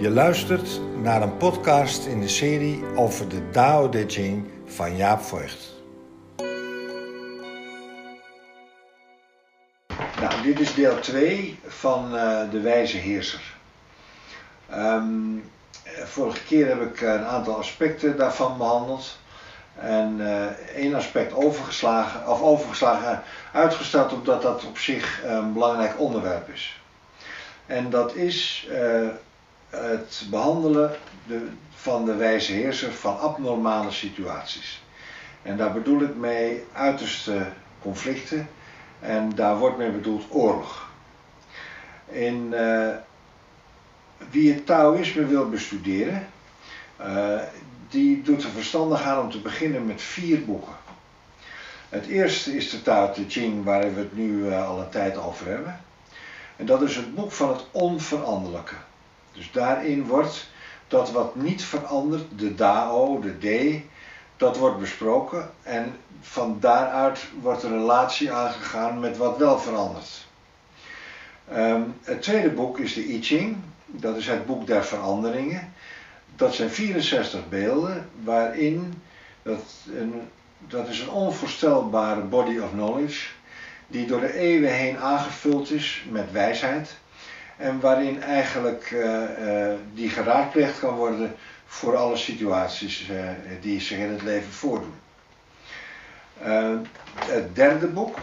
Je luistert naar een podcast in de serie over de Tao Te Ching van Jaap Voigt. Nou, dit is deel 2 van uh, De Wijze Heerser. Um, vorige keer heb ik een aantal aspecten daarvan behandeld. En uh, één aspect overgeslagen, of overgeslagen, uitgesteld omdat dat op zich een belangrijk onderwerp is. En dat is het behandelen de, van de wijze heerser van abnormale situaties. En daar bedoel ik mee uiterste conflicten en daar wordt mee bedoeld oorlog. In, uh, wie het Taoïsme wil bestuderen, uh, die doet er verstandig aan om te beginnen met vier boeken. Het eerste is de Tao Te Ching, waar we het nu uh, al een tijd over hebben. En dat is het boek van het onveranderlijke. Dus daarin wordt dat wat niet verandert, de Dao, de D, dat wordt besproken. En van daaruit wordt een relatie aangegaan met wat wel verandert. Um, het tweede boek is de I Ching. Dat is het boek der veranderingen. Dat zijn 64 beelden waarin, dat, een, dat is een onvoorstelbare body of knowledge, die door de eeuwen heen aangevuld is met wijsheid. En waarin eigenlijk uh, uh, die geraadpleegd kan worden voor alle situaties uh, die zich in het leven voordoen. het derde boek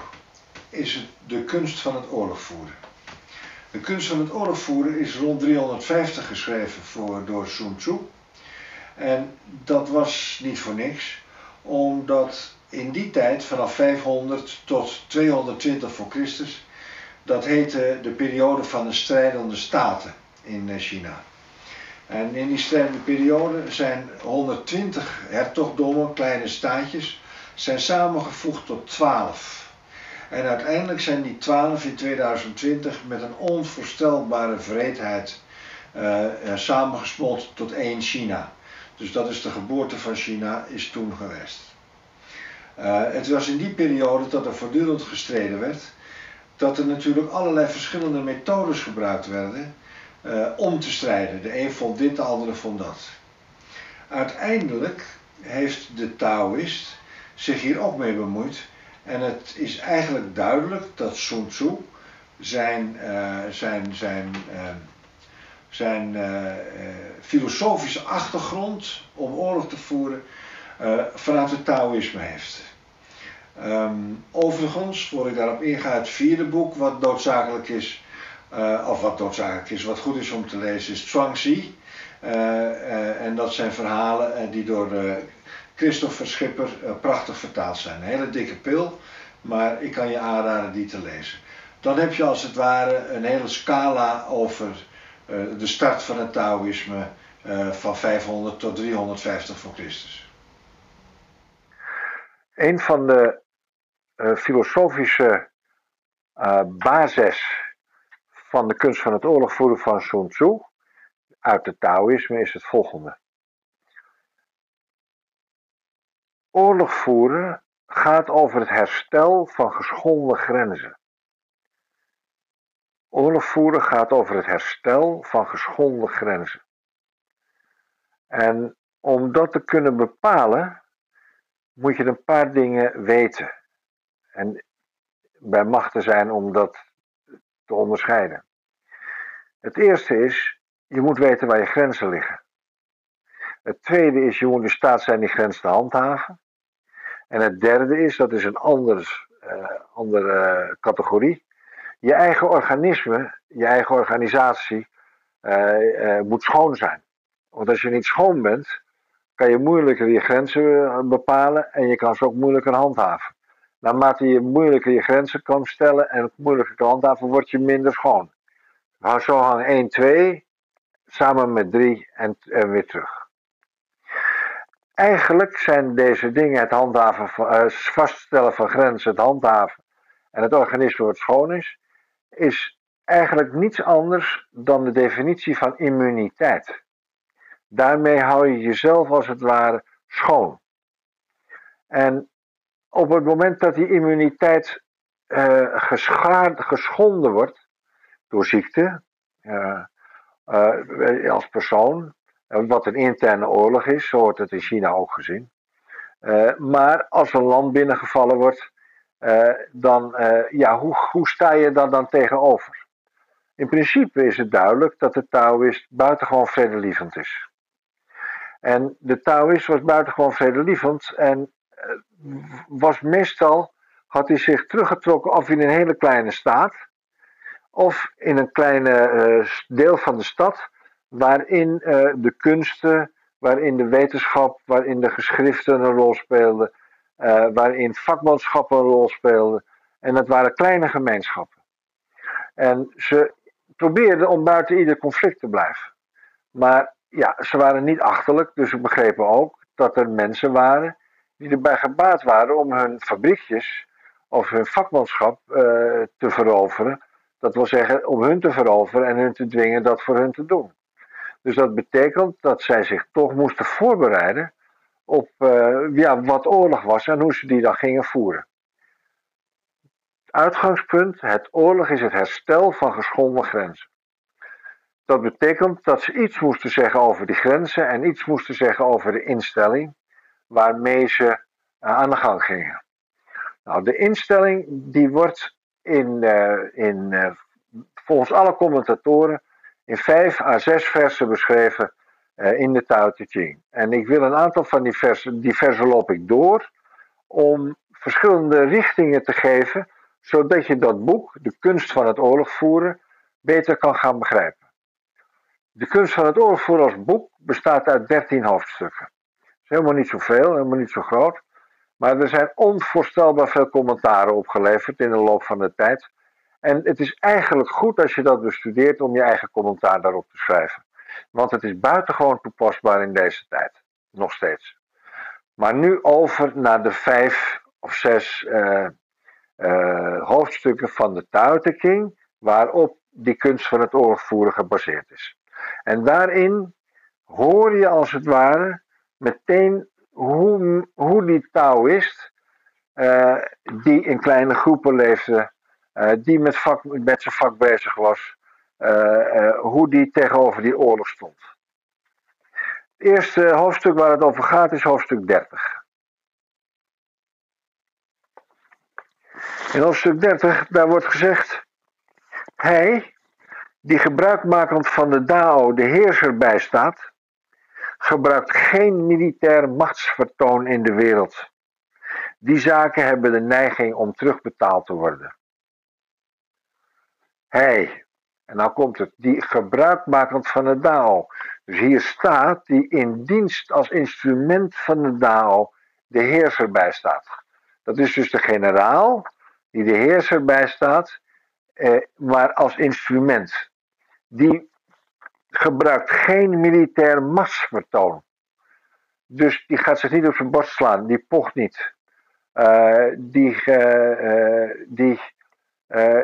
is de kunst van het oorlogvoeren. De kunst van het oorlogvoeren is rond 350 geschreven door Sun Tzu. En dat was niet voor niks, omdat in die tijd, vanaf 500 tot 220 voor Christus, dat heette de periode van de strijdende staten in China. En in die strijdende periode zijn 120 hertogdommen, kleine staatjes, zijn samengevoegd tot 12. En uiteindelijk zijn die 12 in 2020 met een onvoorstelbare vreedheid uh, samengesmolten tot één China. Dus dat is de geboorte van China, is toen geweest. Het was in die periode dat er voortdurend gestreden werd dat er natuurlijk allerlei verschillende methodes gebruikt werden uh, om te strijden. De een vond dit, de andere vond dat. Uiteindelijk heeft de Taoïst zich hier ook mee bemoeid. En het is eigenlijk duidelijk dat Sun Tzu zijn, uh, zijn, zijn, uh, zijn filosofische achtergrond om oorlog te voeren vanuit het Taoïsme heeft. Um, overigens, voor ik daarop inga, het vierde boek wat noodzakelijk is, uh, of wat noodzakelijk is, wat goed is om te lezen, is Zhuangzi. Uh, uh, en dat zijn verhalen die door Christopher Schipper prachtig vertaald zijn. Een hele dikke pil, maar ik kan je aanraden die te lezen. Dan heb je als het ware een hele scala over de start van het Taoïsme van 500 tot 350 voor Christus. Een van de filosofische uh, basis van de kunst van het oorlogvoeren van Sun Tzu uit het Taoïsme is het volgende. Oorlog voeren gaat over het herstel van geschonden grenzen. Oorlog voeren gaat over het herstel van geschonden grenzen. En om dat te kunnen bepalen, moet je een paar dingen weten en bij macht te zijn om dat te onderscheiden. Het eerste is, je moet weten waar je grenzen liggen. Het tweede is, je moet in staat zijn die grens te handhaven. En het derde is, dat is een uh, andere categorie, je eigen organisme, je eigen organisatie uh, moet schoon zijn. Want als je niet schoon bent, kan je moeilijker je grenzen bepalen en je kan ze ook moeilijker handhaven naarmate je moeilijker je grenzen kan stellen en moeilijker kan handhaven, word je minder schoon. Nou, zo hang 1, 2, samen met 3 en, en weer terug. Eigenlijk zijn deze dingen, het handhaven van, uh, vaststellen van grenzen, het handhaven en het organisme wat schoon is, is eigenlijk niets anders dan de definitie van immuniteit. Daarmee hou je jezelf als het ware schoon. En op het moment dat die immuniteit uh, geschonden wordt door ziekte, uh, uh, als persoon, wat een interne oorlog is, zo wordt het in China ook gezien. Maar als een land binnengevallen wordt, dan, ja, hoe, hoe sta je daar dan tegenover? In principe is het duidelijk dat de Taoïst buitengewoon vredelievend is. En de Taoïst was buitengewoon vredelievend en was meestal, had hij zich teruggetrokken of in een hele kleine staat, of in een kleine uh, deel van de stad, waarin uh, de kunsten, waarin de wetenschap, waarin de geschriften een rol speelden, waarin vakmanschappen een rol speelden. En dat waren kleine gemeenschappen. En ze probeerden om buiten ieder conflict te blijven. Maar ja, ze waren niet achterlijk, dus ze begrepen ook dat er mensen waren die erbij gebaat waren om hun fabriekjes of hun vakmanschap uh, te veroveren. Dat wil zeggen, om hun te veroveren en hun te dwingen dat voor hun te doen. Dus dat betekent dat zij zich toch moesten voorbereiden op uh, ja, wat oorlog was en hoe ze die dan gingen voeren. Uitgangspunt, het oorlog is het herstel van geschonden grenzen. Dat betekent dat ze iets moesten zeggen over die grenzen en iets moesten zeggen over de instelling waarmee ze uh, aan de gang gingen. Nou, de instelling die wordt in, uh, in, uh, volgens alle commentatoren in vijf à zes versen beschreven in de Tao Te Ching. En ik wil een aantal van die versen, die versen loop ik door, om verschillende richtingen te geven, zodat je dat boek, De kunst van het oorlogvoeren, beter kan gaan begrijpen. De kunst van het oorlogvoeren als boek bestaat uit dertien hoofdstukken is helemaal niet zoveel, helemaal niet zo groot. Maar er zijn onvoorstelbaar veel commentaren opgeleverd in de loop van de tijd. En het is eigenlijk goed als je dat bestudeert om je eigen commentaar daarop te schrijven. Want het is buitengewoon toepasbaar in deze tijd. Nog steeds. Maar nu over naar de vijf of zes uh, uh, hoofdstukken van de Tao Te King, waarop die kunst van het oorlogvoeren gebaseerd is. En daarin hoor je als het ware meteen hoe, hoe die Taoïst, uh, die in kleine groepen leefde, uh, die met, vak, met zijn vak bezig was, uh, hoe die tegenover die oorlog stond. Het eerste hoofdstuk waar het over gaat is hoofdstuk 30. In hoofdstuk 30, daar wordt gezegd, hij, die gebruikmakend van de Dao de heerser bijstaat, gebruikt geen militair machtsvertoon in de wereld. Die zaken hebben de neiging om terugbetaald te worden. Hij, en nou komt het, die gebruikmakend van de Dao. Dus hier staat die in dienst als instrument van de Dao de heerser bijstaat. Dat is dus de generaal die de heerser bijstaat, eh, maar als instrument. Die gebruikt geen militair machtsvertoon. Dus die gaat zich niet op zijn borst slaan, die pocht niet. Uh, die, uh, uh, die,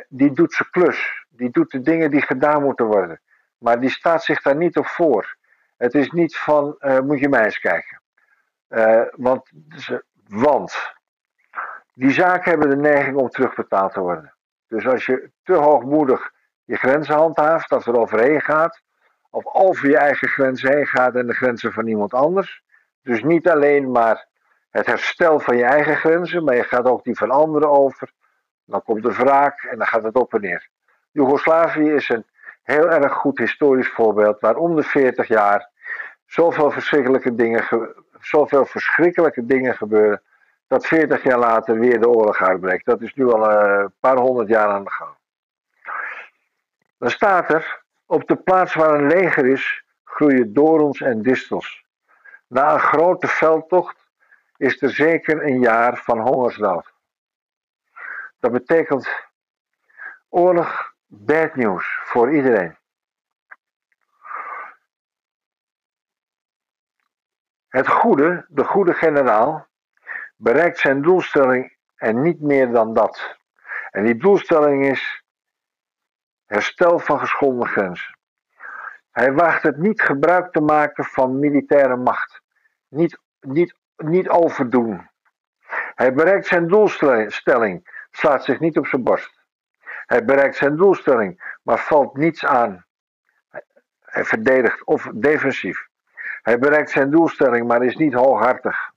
die doet zijn klus. Die doet de dingen die gedaan moeten worden. Maar die staat zich daar niet op voor. Het is niet van, moet je mij eens kijken. want, want die zaken hebben de neiging om terugbetaald te worden. Dus als je te hoogmoedig je grenzen handhaaft, dat er overheen gaat, of over je eigen grenzen heen gaat en de grenzen van iemand anders. Dus niet alleen maar het herstel van je eigen grenzen, maar je gaat ook die van anderen over. Dan komt de wraak en dan gaat het op en neer. Joegoslavië is een heel erg goed historisch voorbeeld waar om de 40 jaar zoveel verschrikkelijke dingen, zoveel verschrikkelijke dingen gebeuren, dat 40 jaar later weer de oorlog uitbreekt. Dat is nu al een paar honderd jaar aan de gang. Dan staat er, op de plaats waar een leger is, groeien dorens en distels. Na een grote veldtocht is er zeker een jaar van hongersnood. Dat betekent oorlog, bad news voor iedereen. Het goede, de goede generaal, bereikt zijn doelstelling en niet meer dan dat. En die doelstelling is herstel van geschonden grenzen. Hij waagt het niet gebruik te maken van militaire macht, niet, niet, niet overdoen. Hij bereikt zijn doelstelling, slaat zich niet op zijn borst. Hij bereikt zijn doelstelling, maar valt niets aan. Hij verdedigt of defensief. Hij bereikt zijn doelstelling, maar is niet hooghartig.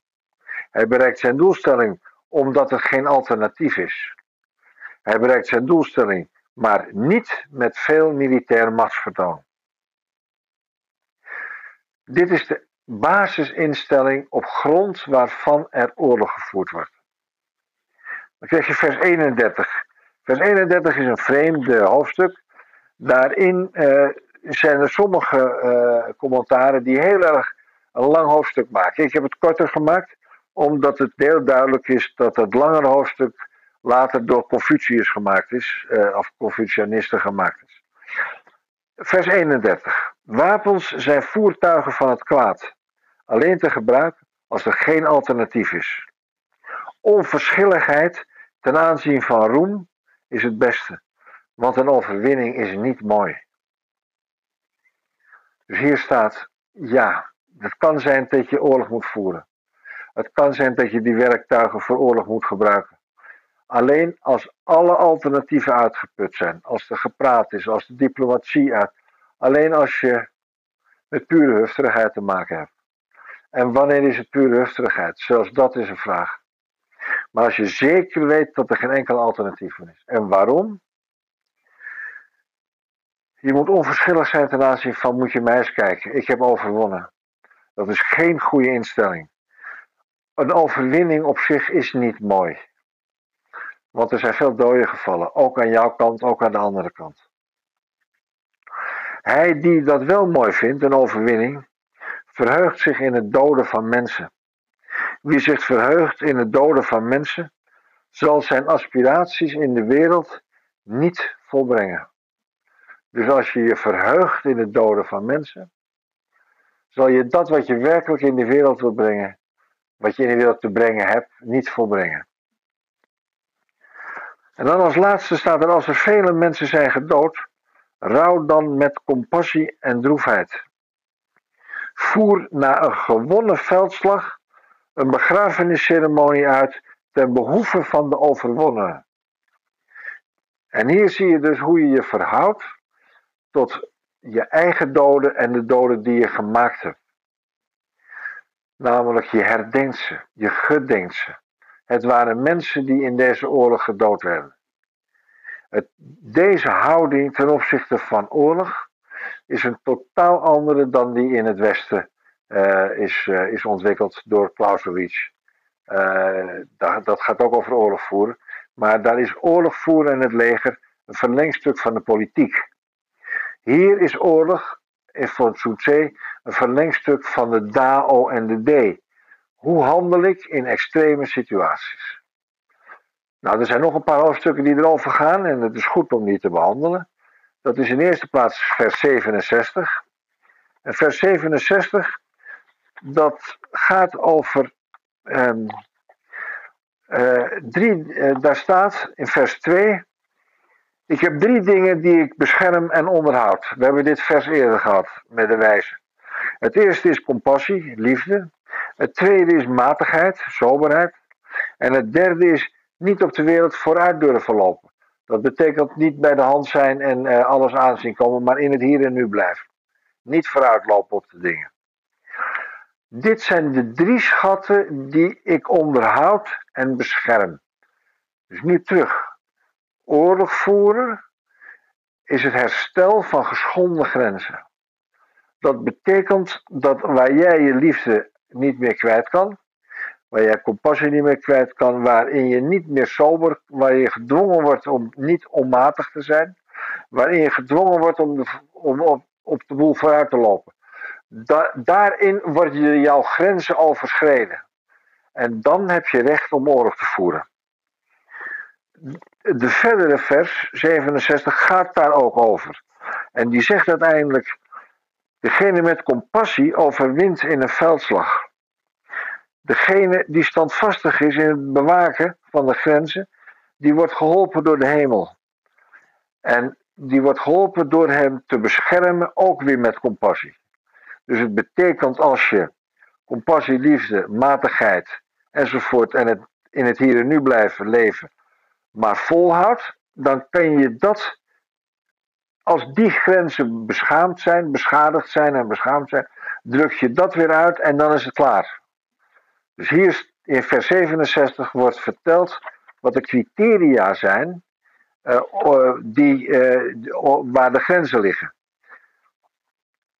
Hij bereikt zijn doelstelling omdat er geen alternatief is. Hij bereikt zijn doelstelling, maar niet met veel militair machtsvertoon. Dit is de basisinstelling op grond waarvan er oorlog gevoerd wordt. Dan krijg je vers 31. Vers 31 is een vreemde hoofdstuk. Daarin uh, zijn er sommige uh, commentaren die heel erg een lang hoofdstuk maken. Ik heb het korter gemaakt, omdat het heel duidelijk is dat het langere hoofdstuk later door Confucius gemaakt is, uh, of Confucianisten gemaakt is. Vers 31. Wapens zijn voertuigen van het kwaad, alleen te gebruiken als er geen alternatief is. Onverschilligheid ten aanzien van roem is het beste, want een overwinning is niet mooi. Dus hier staat, ja, het kan zijn dat je oorlog moet voeren. Het kan zijn dat je die werktuigen voor oorlog moet gebruiken. Alleen als alle alternatieven uitgeput zijn, als er gepraat is, als de diplomatie uit, alleen als je met pure hufterigheid te maken hebt. En wanneer is het pure hufterigheid? Zelfs dat is een vraag. Maar als je zeker weet dat er geen enkel alternatief is. En waarom? Je moet onverschillig zijn ten aanzien van moet je mij eens kijken. Ik heb overwonnen. Dat is geen goede instelling. Een overwinning op zich is niet mooi. Want er zijn veel doden gevallen. Ook aan jouw kant, ook aan de andere kant. Hij die dat wel mooi vindt, een overwinning, verheugt zich in het doden van mensen. Wie zich verheugt in het doden van mensen, zal zijn aspiraties in de wereld niet volbrengen. Dus als je je verheugt in het doden van mensen, zal je dat wat je werkelijk in de wereld wil brengen, wat je in de wereld te brengen hebt, niet volbrengen. En dan als laatste staat er: als er vele mensen zijn gedood, rouw dan met compassie en droefheid. Voer na een gewonnen veldslag een begrafenisceremonie uit ten behoeve van de overwonnenen. En hier zie je dus hoe je je verhoudt tot je eigen doden en de doden die je gemaakt hebt. Namelijk je herdenkt ze, je gedenkt ze. Het waren mensen die in deze oorlog gedood werden. Het, deze houding ten opzichte van oorlog is een totaal andere dan die in het Westen uh, is, uh, is ontwikkeld door Clausewitz. Uh, dat, dat gaat ook over oorlog voeren. Maar daar is oorlog voeren en het leger een verlengstuk van de politiek. Hier is oorlog, van Sun Tse, een verlengstuk van de DAO en de D. Hoe handel ik in extreme situaties? Nou, er zijn nog een paar hoofdstukken die erover gaan en het is goed om die te behandelen. Dat is in eerste plaats vers 67. En vers 67, dat gaat over um, uh, drie, uh, daar staat in vers 2, ik heb drie dingen die ik bescherm en onderhoud. We hebben dit vers eerder gehad met de wijze. Het eerste is compassie, liefde. Het tweede is matigheid, soberheid. En het derde is niet op de wereld vooruit durven lopen. Dat betekent niet bij de hand zijn en uh, alles aanzien komen, maar in het hier en nu blijven. Niet vooruitlopen op de dingen. Dit zijn de drie schatten die ik onderhoud en bescherm. Dus nu terug. Oorlog voeren is het herstel van geschonden grenzen. Dat betekent dat waar jij je liefde niet meer kwijt kan, waar jij compassie niet meer kwijt kan, waarin je niet meer sober, waar je gedwongen wordt om niet onmatig te zijn, waarin je gedwongen wordt om, de, om op, op de boel vooruit te lopen. Da, daarin worden jouw grenzen overschreden. En dan heb je recht om oorlog te voeren. De verdere vers, 67, gaat daar ook over. En die zegt uiteindelijk: Degene met compassie overwint in een veldslag. Degene die standvastig is in het bewaken van de grenzen, die wordt geholpen door de hemel. En die wordt geholpen door hem te beschermen, ook weer met compassie. Dus het betekent als je compassie, liefde, matigheid enzovoort en het in het hier en nu blijven leven, maar volhoudt, dan kan je dat als die grenzen beschaamd zijn, beschadigd zijn en beschaamd zijn, druk je dat weer uit en dan is het klaar. Dus hier in vers 67 wordt verteld wat de criteria zijn uh, die, uh, waar de grenzen liggen.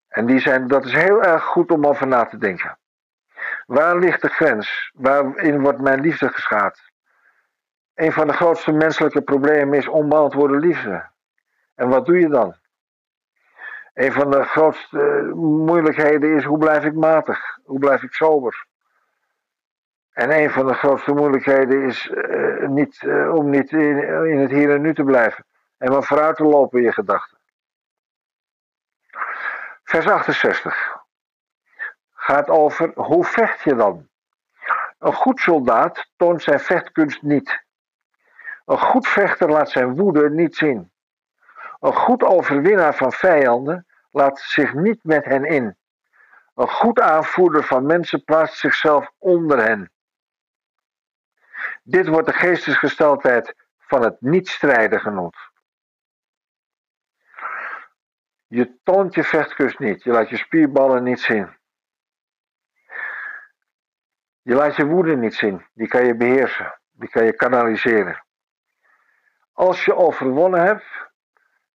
En die zijn, dat is heel erg goed om over na te denken. Waar ligt de grens? Waarin wordt mijn liefde geschaad? Een van de grootste menselijke problemen is onbeantwoorde liefde. En wat doe je dan? Een van de grootste moeilijkheden is hoe blijf ik matig? Hoe blijf ik sober? En een van de grootste moeilijkheden is uh, niet, uh, om niet in, in, het hier en nu te blijven. En maar vooruit te lopen in je gedachten. Vers 68 gaat over hoe vecht je dan? Een goed soldaat toont zijn vechtkunst niet. Een goed vechter laat zijn woede niet zien. Een goed overwinnaar van vijanden laat zich niet met hen in. Een goed aanvoerder van mensen plaatst zichzelf onder hen. Dit wordt de geestesgesteldheid van het niet-strijden genoemd. Je toont je vechtkunst niet, je laat je spierballen niet zien. Je laat je woede niet zien, die kan je beheersen, die kan je kanaliseren. Als je overwonnen hebt,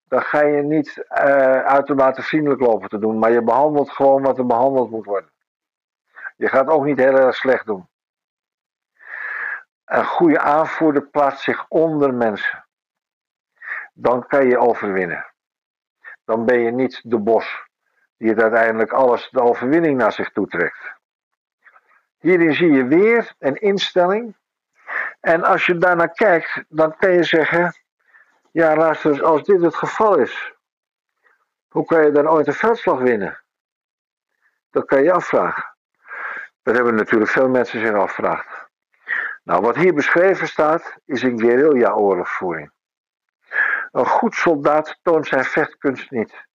dan ga je niet uh, uitermate vriendelijk lopen te doen, maar je behandelt gewoon wat er behandeld moet worden. Je gaat ook niet heel erg slecht doen. Een goede aanvoerder plaatst zich onder mensen. Dan kan je overwinnen. Dan ben je niet de bos die het uiteindelijk alles de overwinning naar zich toetrekt. Hierin zie je weer een instelling. En als je daarnaar kijkt, dan kan je zeggen: Ja, luister, als dit het geval is, hoe kan je dan ooit een veldslag winnen? Dat kan je afvragen. Dat hebben natuurlijk veel mensen zich afgevraagd. Nou, wat hier beschreven staat, is een guerrilla-oorlogvoering. Een goed soldaat toont zijn vechtkunst niet.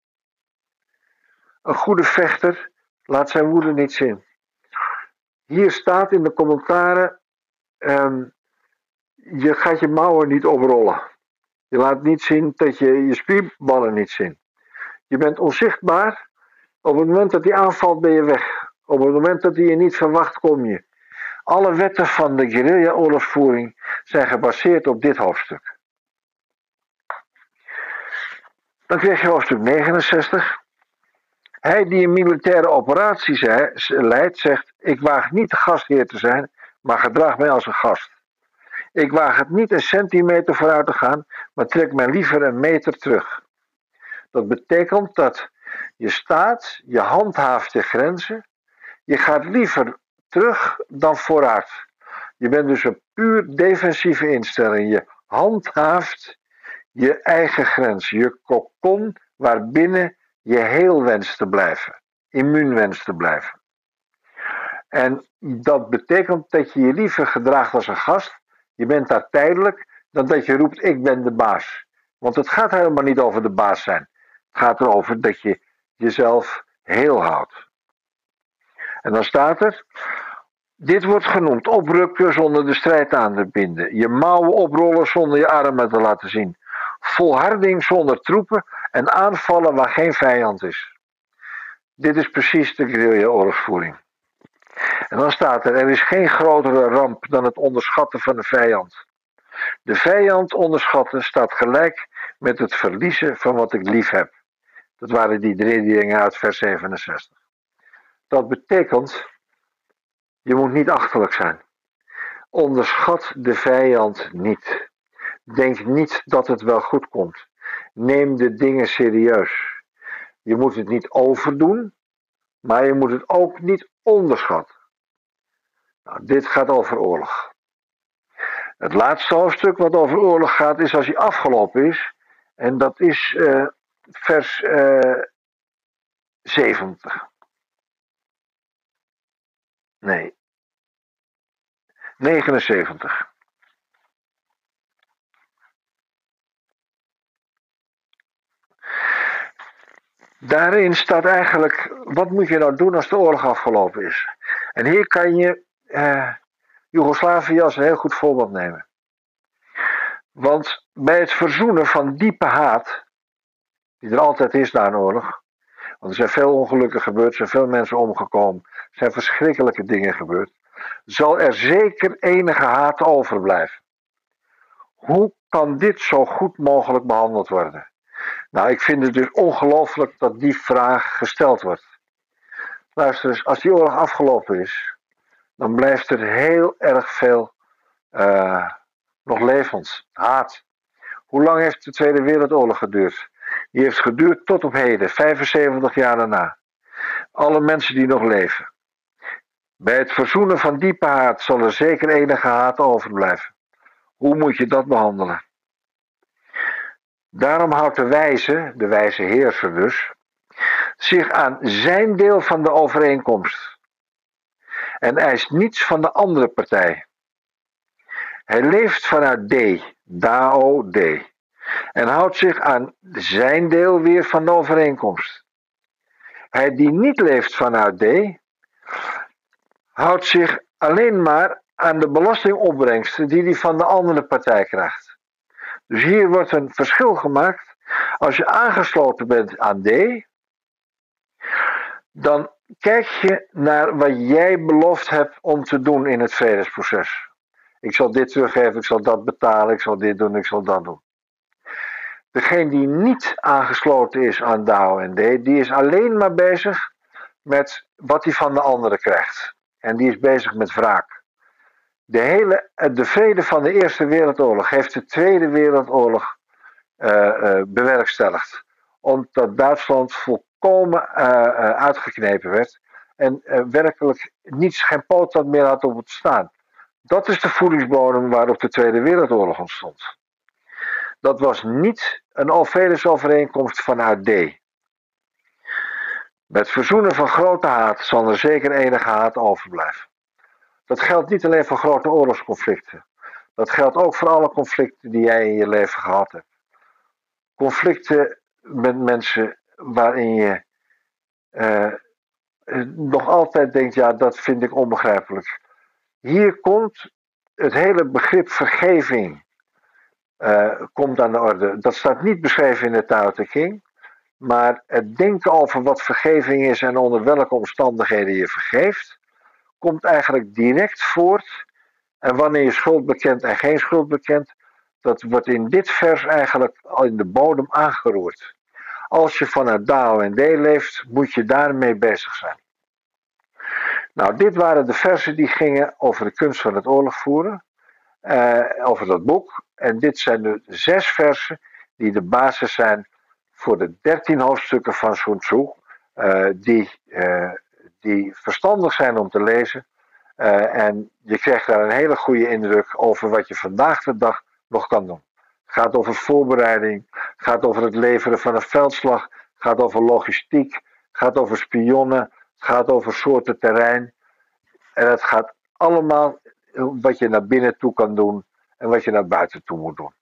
Een goede vechter laat zijn woede niet zien. Hier staat in de commentaren: um, je gaat je mouwen niet oprollen. Je laat niet zien dat je je spierballen niet zien. Je bent onzichtbaar. Op het moment dat hij aanvalt, ben je weg. Op het moment dat hij je niet verwacht, kom je. Alle wetten van de guerrilla-oorlogsvoering zijn gebaseerd op dit hoofdstuk. Dan krijg je hoofdstuk 69. Hij die een militaire operatie leidt, zegt: Ik waag niet de gastheer te zijn, maar gedraag mij als een gast. Ik waag het niet een centimeter vooruit te gaan, maar trek mij liever een meter terug. Dat betekent dat je staat, je handhaaft je grenzen, je gaat liever terug dan vooruit. Je bent dus een puur defensieve instelling. Je handhaaft je eigen grens, je kokon waarbinnen je heel wenst te blijven, immuun wenst te blijven. En dat betekent dat je je liever gedraagt als een gast, je bent daar tijdelijk, dan dat je roept: Ik ben de baas. Want het gaat helemaal niet over de baas zijn. Het gaat erover dat je jezelf heel houdt. En dan staat er: dit wordt genoemd oprukken zonder de strijd aan te binden. Je mouwen oprollen zonder je armen te laten zien. Volharding zonder troepen en aanvallen waar geen vijand is. Dit is precies de guerrilla-oorlogsvoering. En dan staat er: er is geen grotere ramp dan het onderschatten van de vijand. De vijand onderschatten staat gelijk met het verliezen van wat ik lief heb. Dat waren die drie dingen uit vers 67. Dat betekent je moet niet achterlijk zijn. Onderschat de vijand niet. Denk niet dat het wel goed komt. Neem de dingen serieus. Je moet het niet overdoen, maar je moet het ook niet onderschatten. Nou, dit gaat over oorlog. Het laatste hoofdstuk wat over oorlog gaat, is als hij afgelopen is. En dat is uh, vers uh, eh, 70. Nee. 79. Daarin staat eigenlijk, wat moet je nou doen als de oorlog afgelopen is? En hier kan je eh, Joegoslavië als een heel goed voorbeeld nemen. Want bij het verzoenen van diepe haat, die er altijd is na een oorlog. Want er zijn veel ongelukken gebeurd, er zijn veel mensen omgekomen, zijn verschrikkelijke dingen gebeurd. Zal er zeker enige haat overblijven. Hoe kan dit zo goed mogelijk behandeld worden? Nou, ik vind het dus ongelooflijk dat die vraag gesteld wordt. Luister eens, als die oorlog afgelopen is, dan blijft er heel erg veel uh, nog levend, haat. Hoe lang heeft de Tweede Wereldoorlog geduurd? Die heeft geduurd tot op heden, 75 jaar daarna. Alle mensen die nog leven. Bij het verzoenen van diepe haat zal er zeker enige haat overblijven. Hoe moet je dat behandelen? Daarom houdt de wijze, de wijze heerser dus, zich aan zijn deel van de overeenkomst en eist niets van de andere partij. Hij leeft vanuit D, Dao D, en houdt zich aan zijn deel weer van de overeenkomst. Hij die niet leeft vanuit D, houdt zich alleen maar aan de belastingopbrengsten die hij van de andere partij krijgt. Dus hier wordt een verschil gemaakt. Als je aangesloten bent aan D, dan kijk je naar wat jij beloofd hebt om te doen in het vredesproces. Ik zal dit teruggeven, ik zal dat betalen, ik zal dit doen, ik zal dat doen. Degene die niet aangesloten is aan DAO en D, die is alleen maar bezig met wat hij van de anderen krijgt. En die is bezig met wraak. De, hele, de vrede van de Eerste Wereldoorlog heeft de Tweede Wereldoorlog uh, uh, bewerkstelligd. Omdat Duitsland volkomen uh, uitgeknepen werd en werkelijk niets, geen poot meer had op het staan. Dat is de voedingsbodem waarop de Tweede Wereldoorlog ontstond. Dat was niet een Alvedes-overeenkomst vanuit D. Met verzoenen van grote haat zal er zeker enige haat overblijven. Dat geldt niet alleen voor grote oorlogsconflicten. Dat geldt ook voor alle conflicten die jij in je leven gehad hebt. Conflicten met mensen waarin je uh, nog altijd denkt, ja, dat vind ik onbegrijpelijk. Hier komt het hele begrip vergeving uh, komt aan de orde. Dat staat niet beschreven in de Tao Te King, maar het denken over wat vergeving is en onder welke omstandigheden je vergeeft, komt eigenlijk direct voort. En wanneer je schuld bekent en geen schuld bekent, dat wordt in dit vers eigenlijk al in de bodem aangeroerd. Als je vanuit Dao en D leeft, moet je daarmee bezig zijn. Nou, dit waren de versen die gingen over de kunst van het oorlog voeren, uh, over dat boek. En dit zijn de zes versen die de basis zijn voor de dertien hoofdstukken van Sun Tzu, uh, die, uh, die verstandig zijn om te lezen. en je krijgt daar een hele goede indruk over wat je vandaag de dag nog kan doen. Gaat over voorbereiding, gaat over het leveren van een veldslag, gaat over logistiek, gaat over spionnen, gaat over soorten terrein. En het gaat allemaal wat je naar binnen toe kan doen en wat je naar buiten toe moet doen.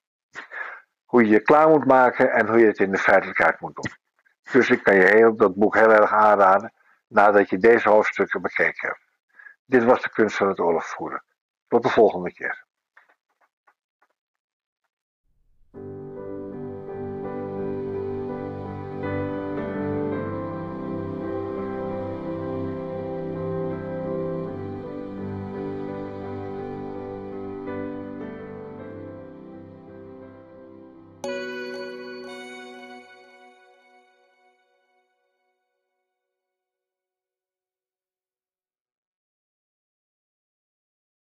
Hoe je je klaar moet maken en hoe je het in de feitelijkheid moet doen. Dus ik kan je heel, dat boek heel erg aanraden nadat je deze hoofdstukken bekeken hebt. Dit was de kunst van het oorlog voeren. Tot de volgende keer.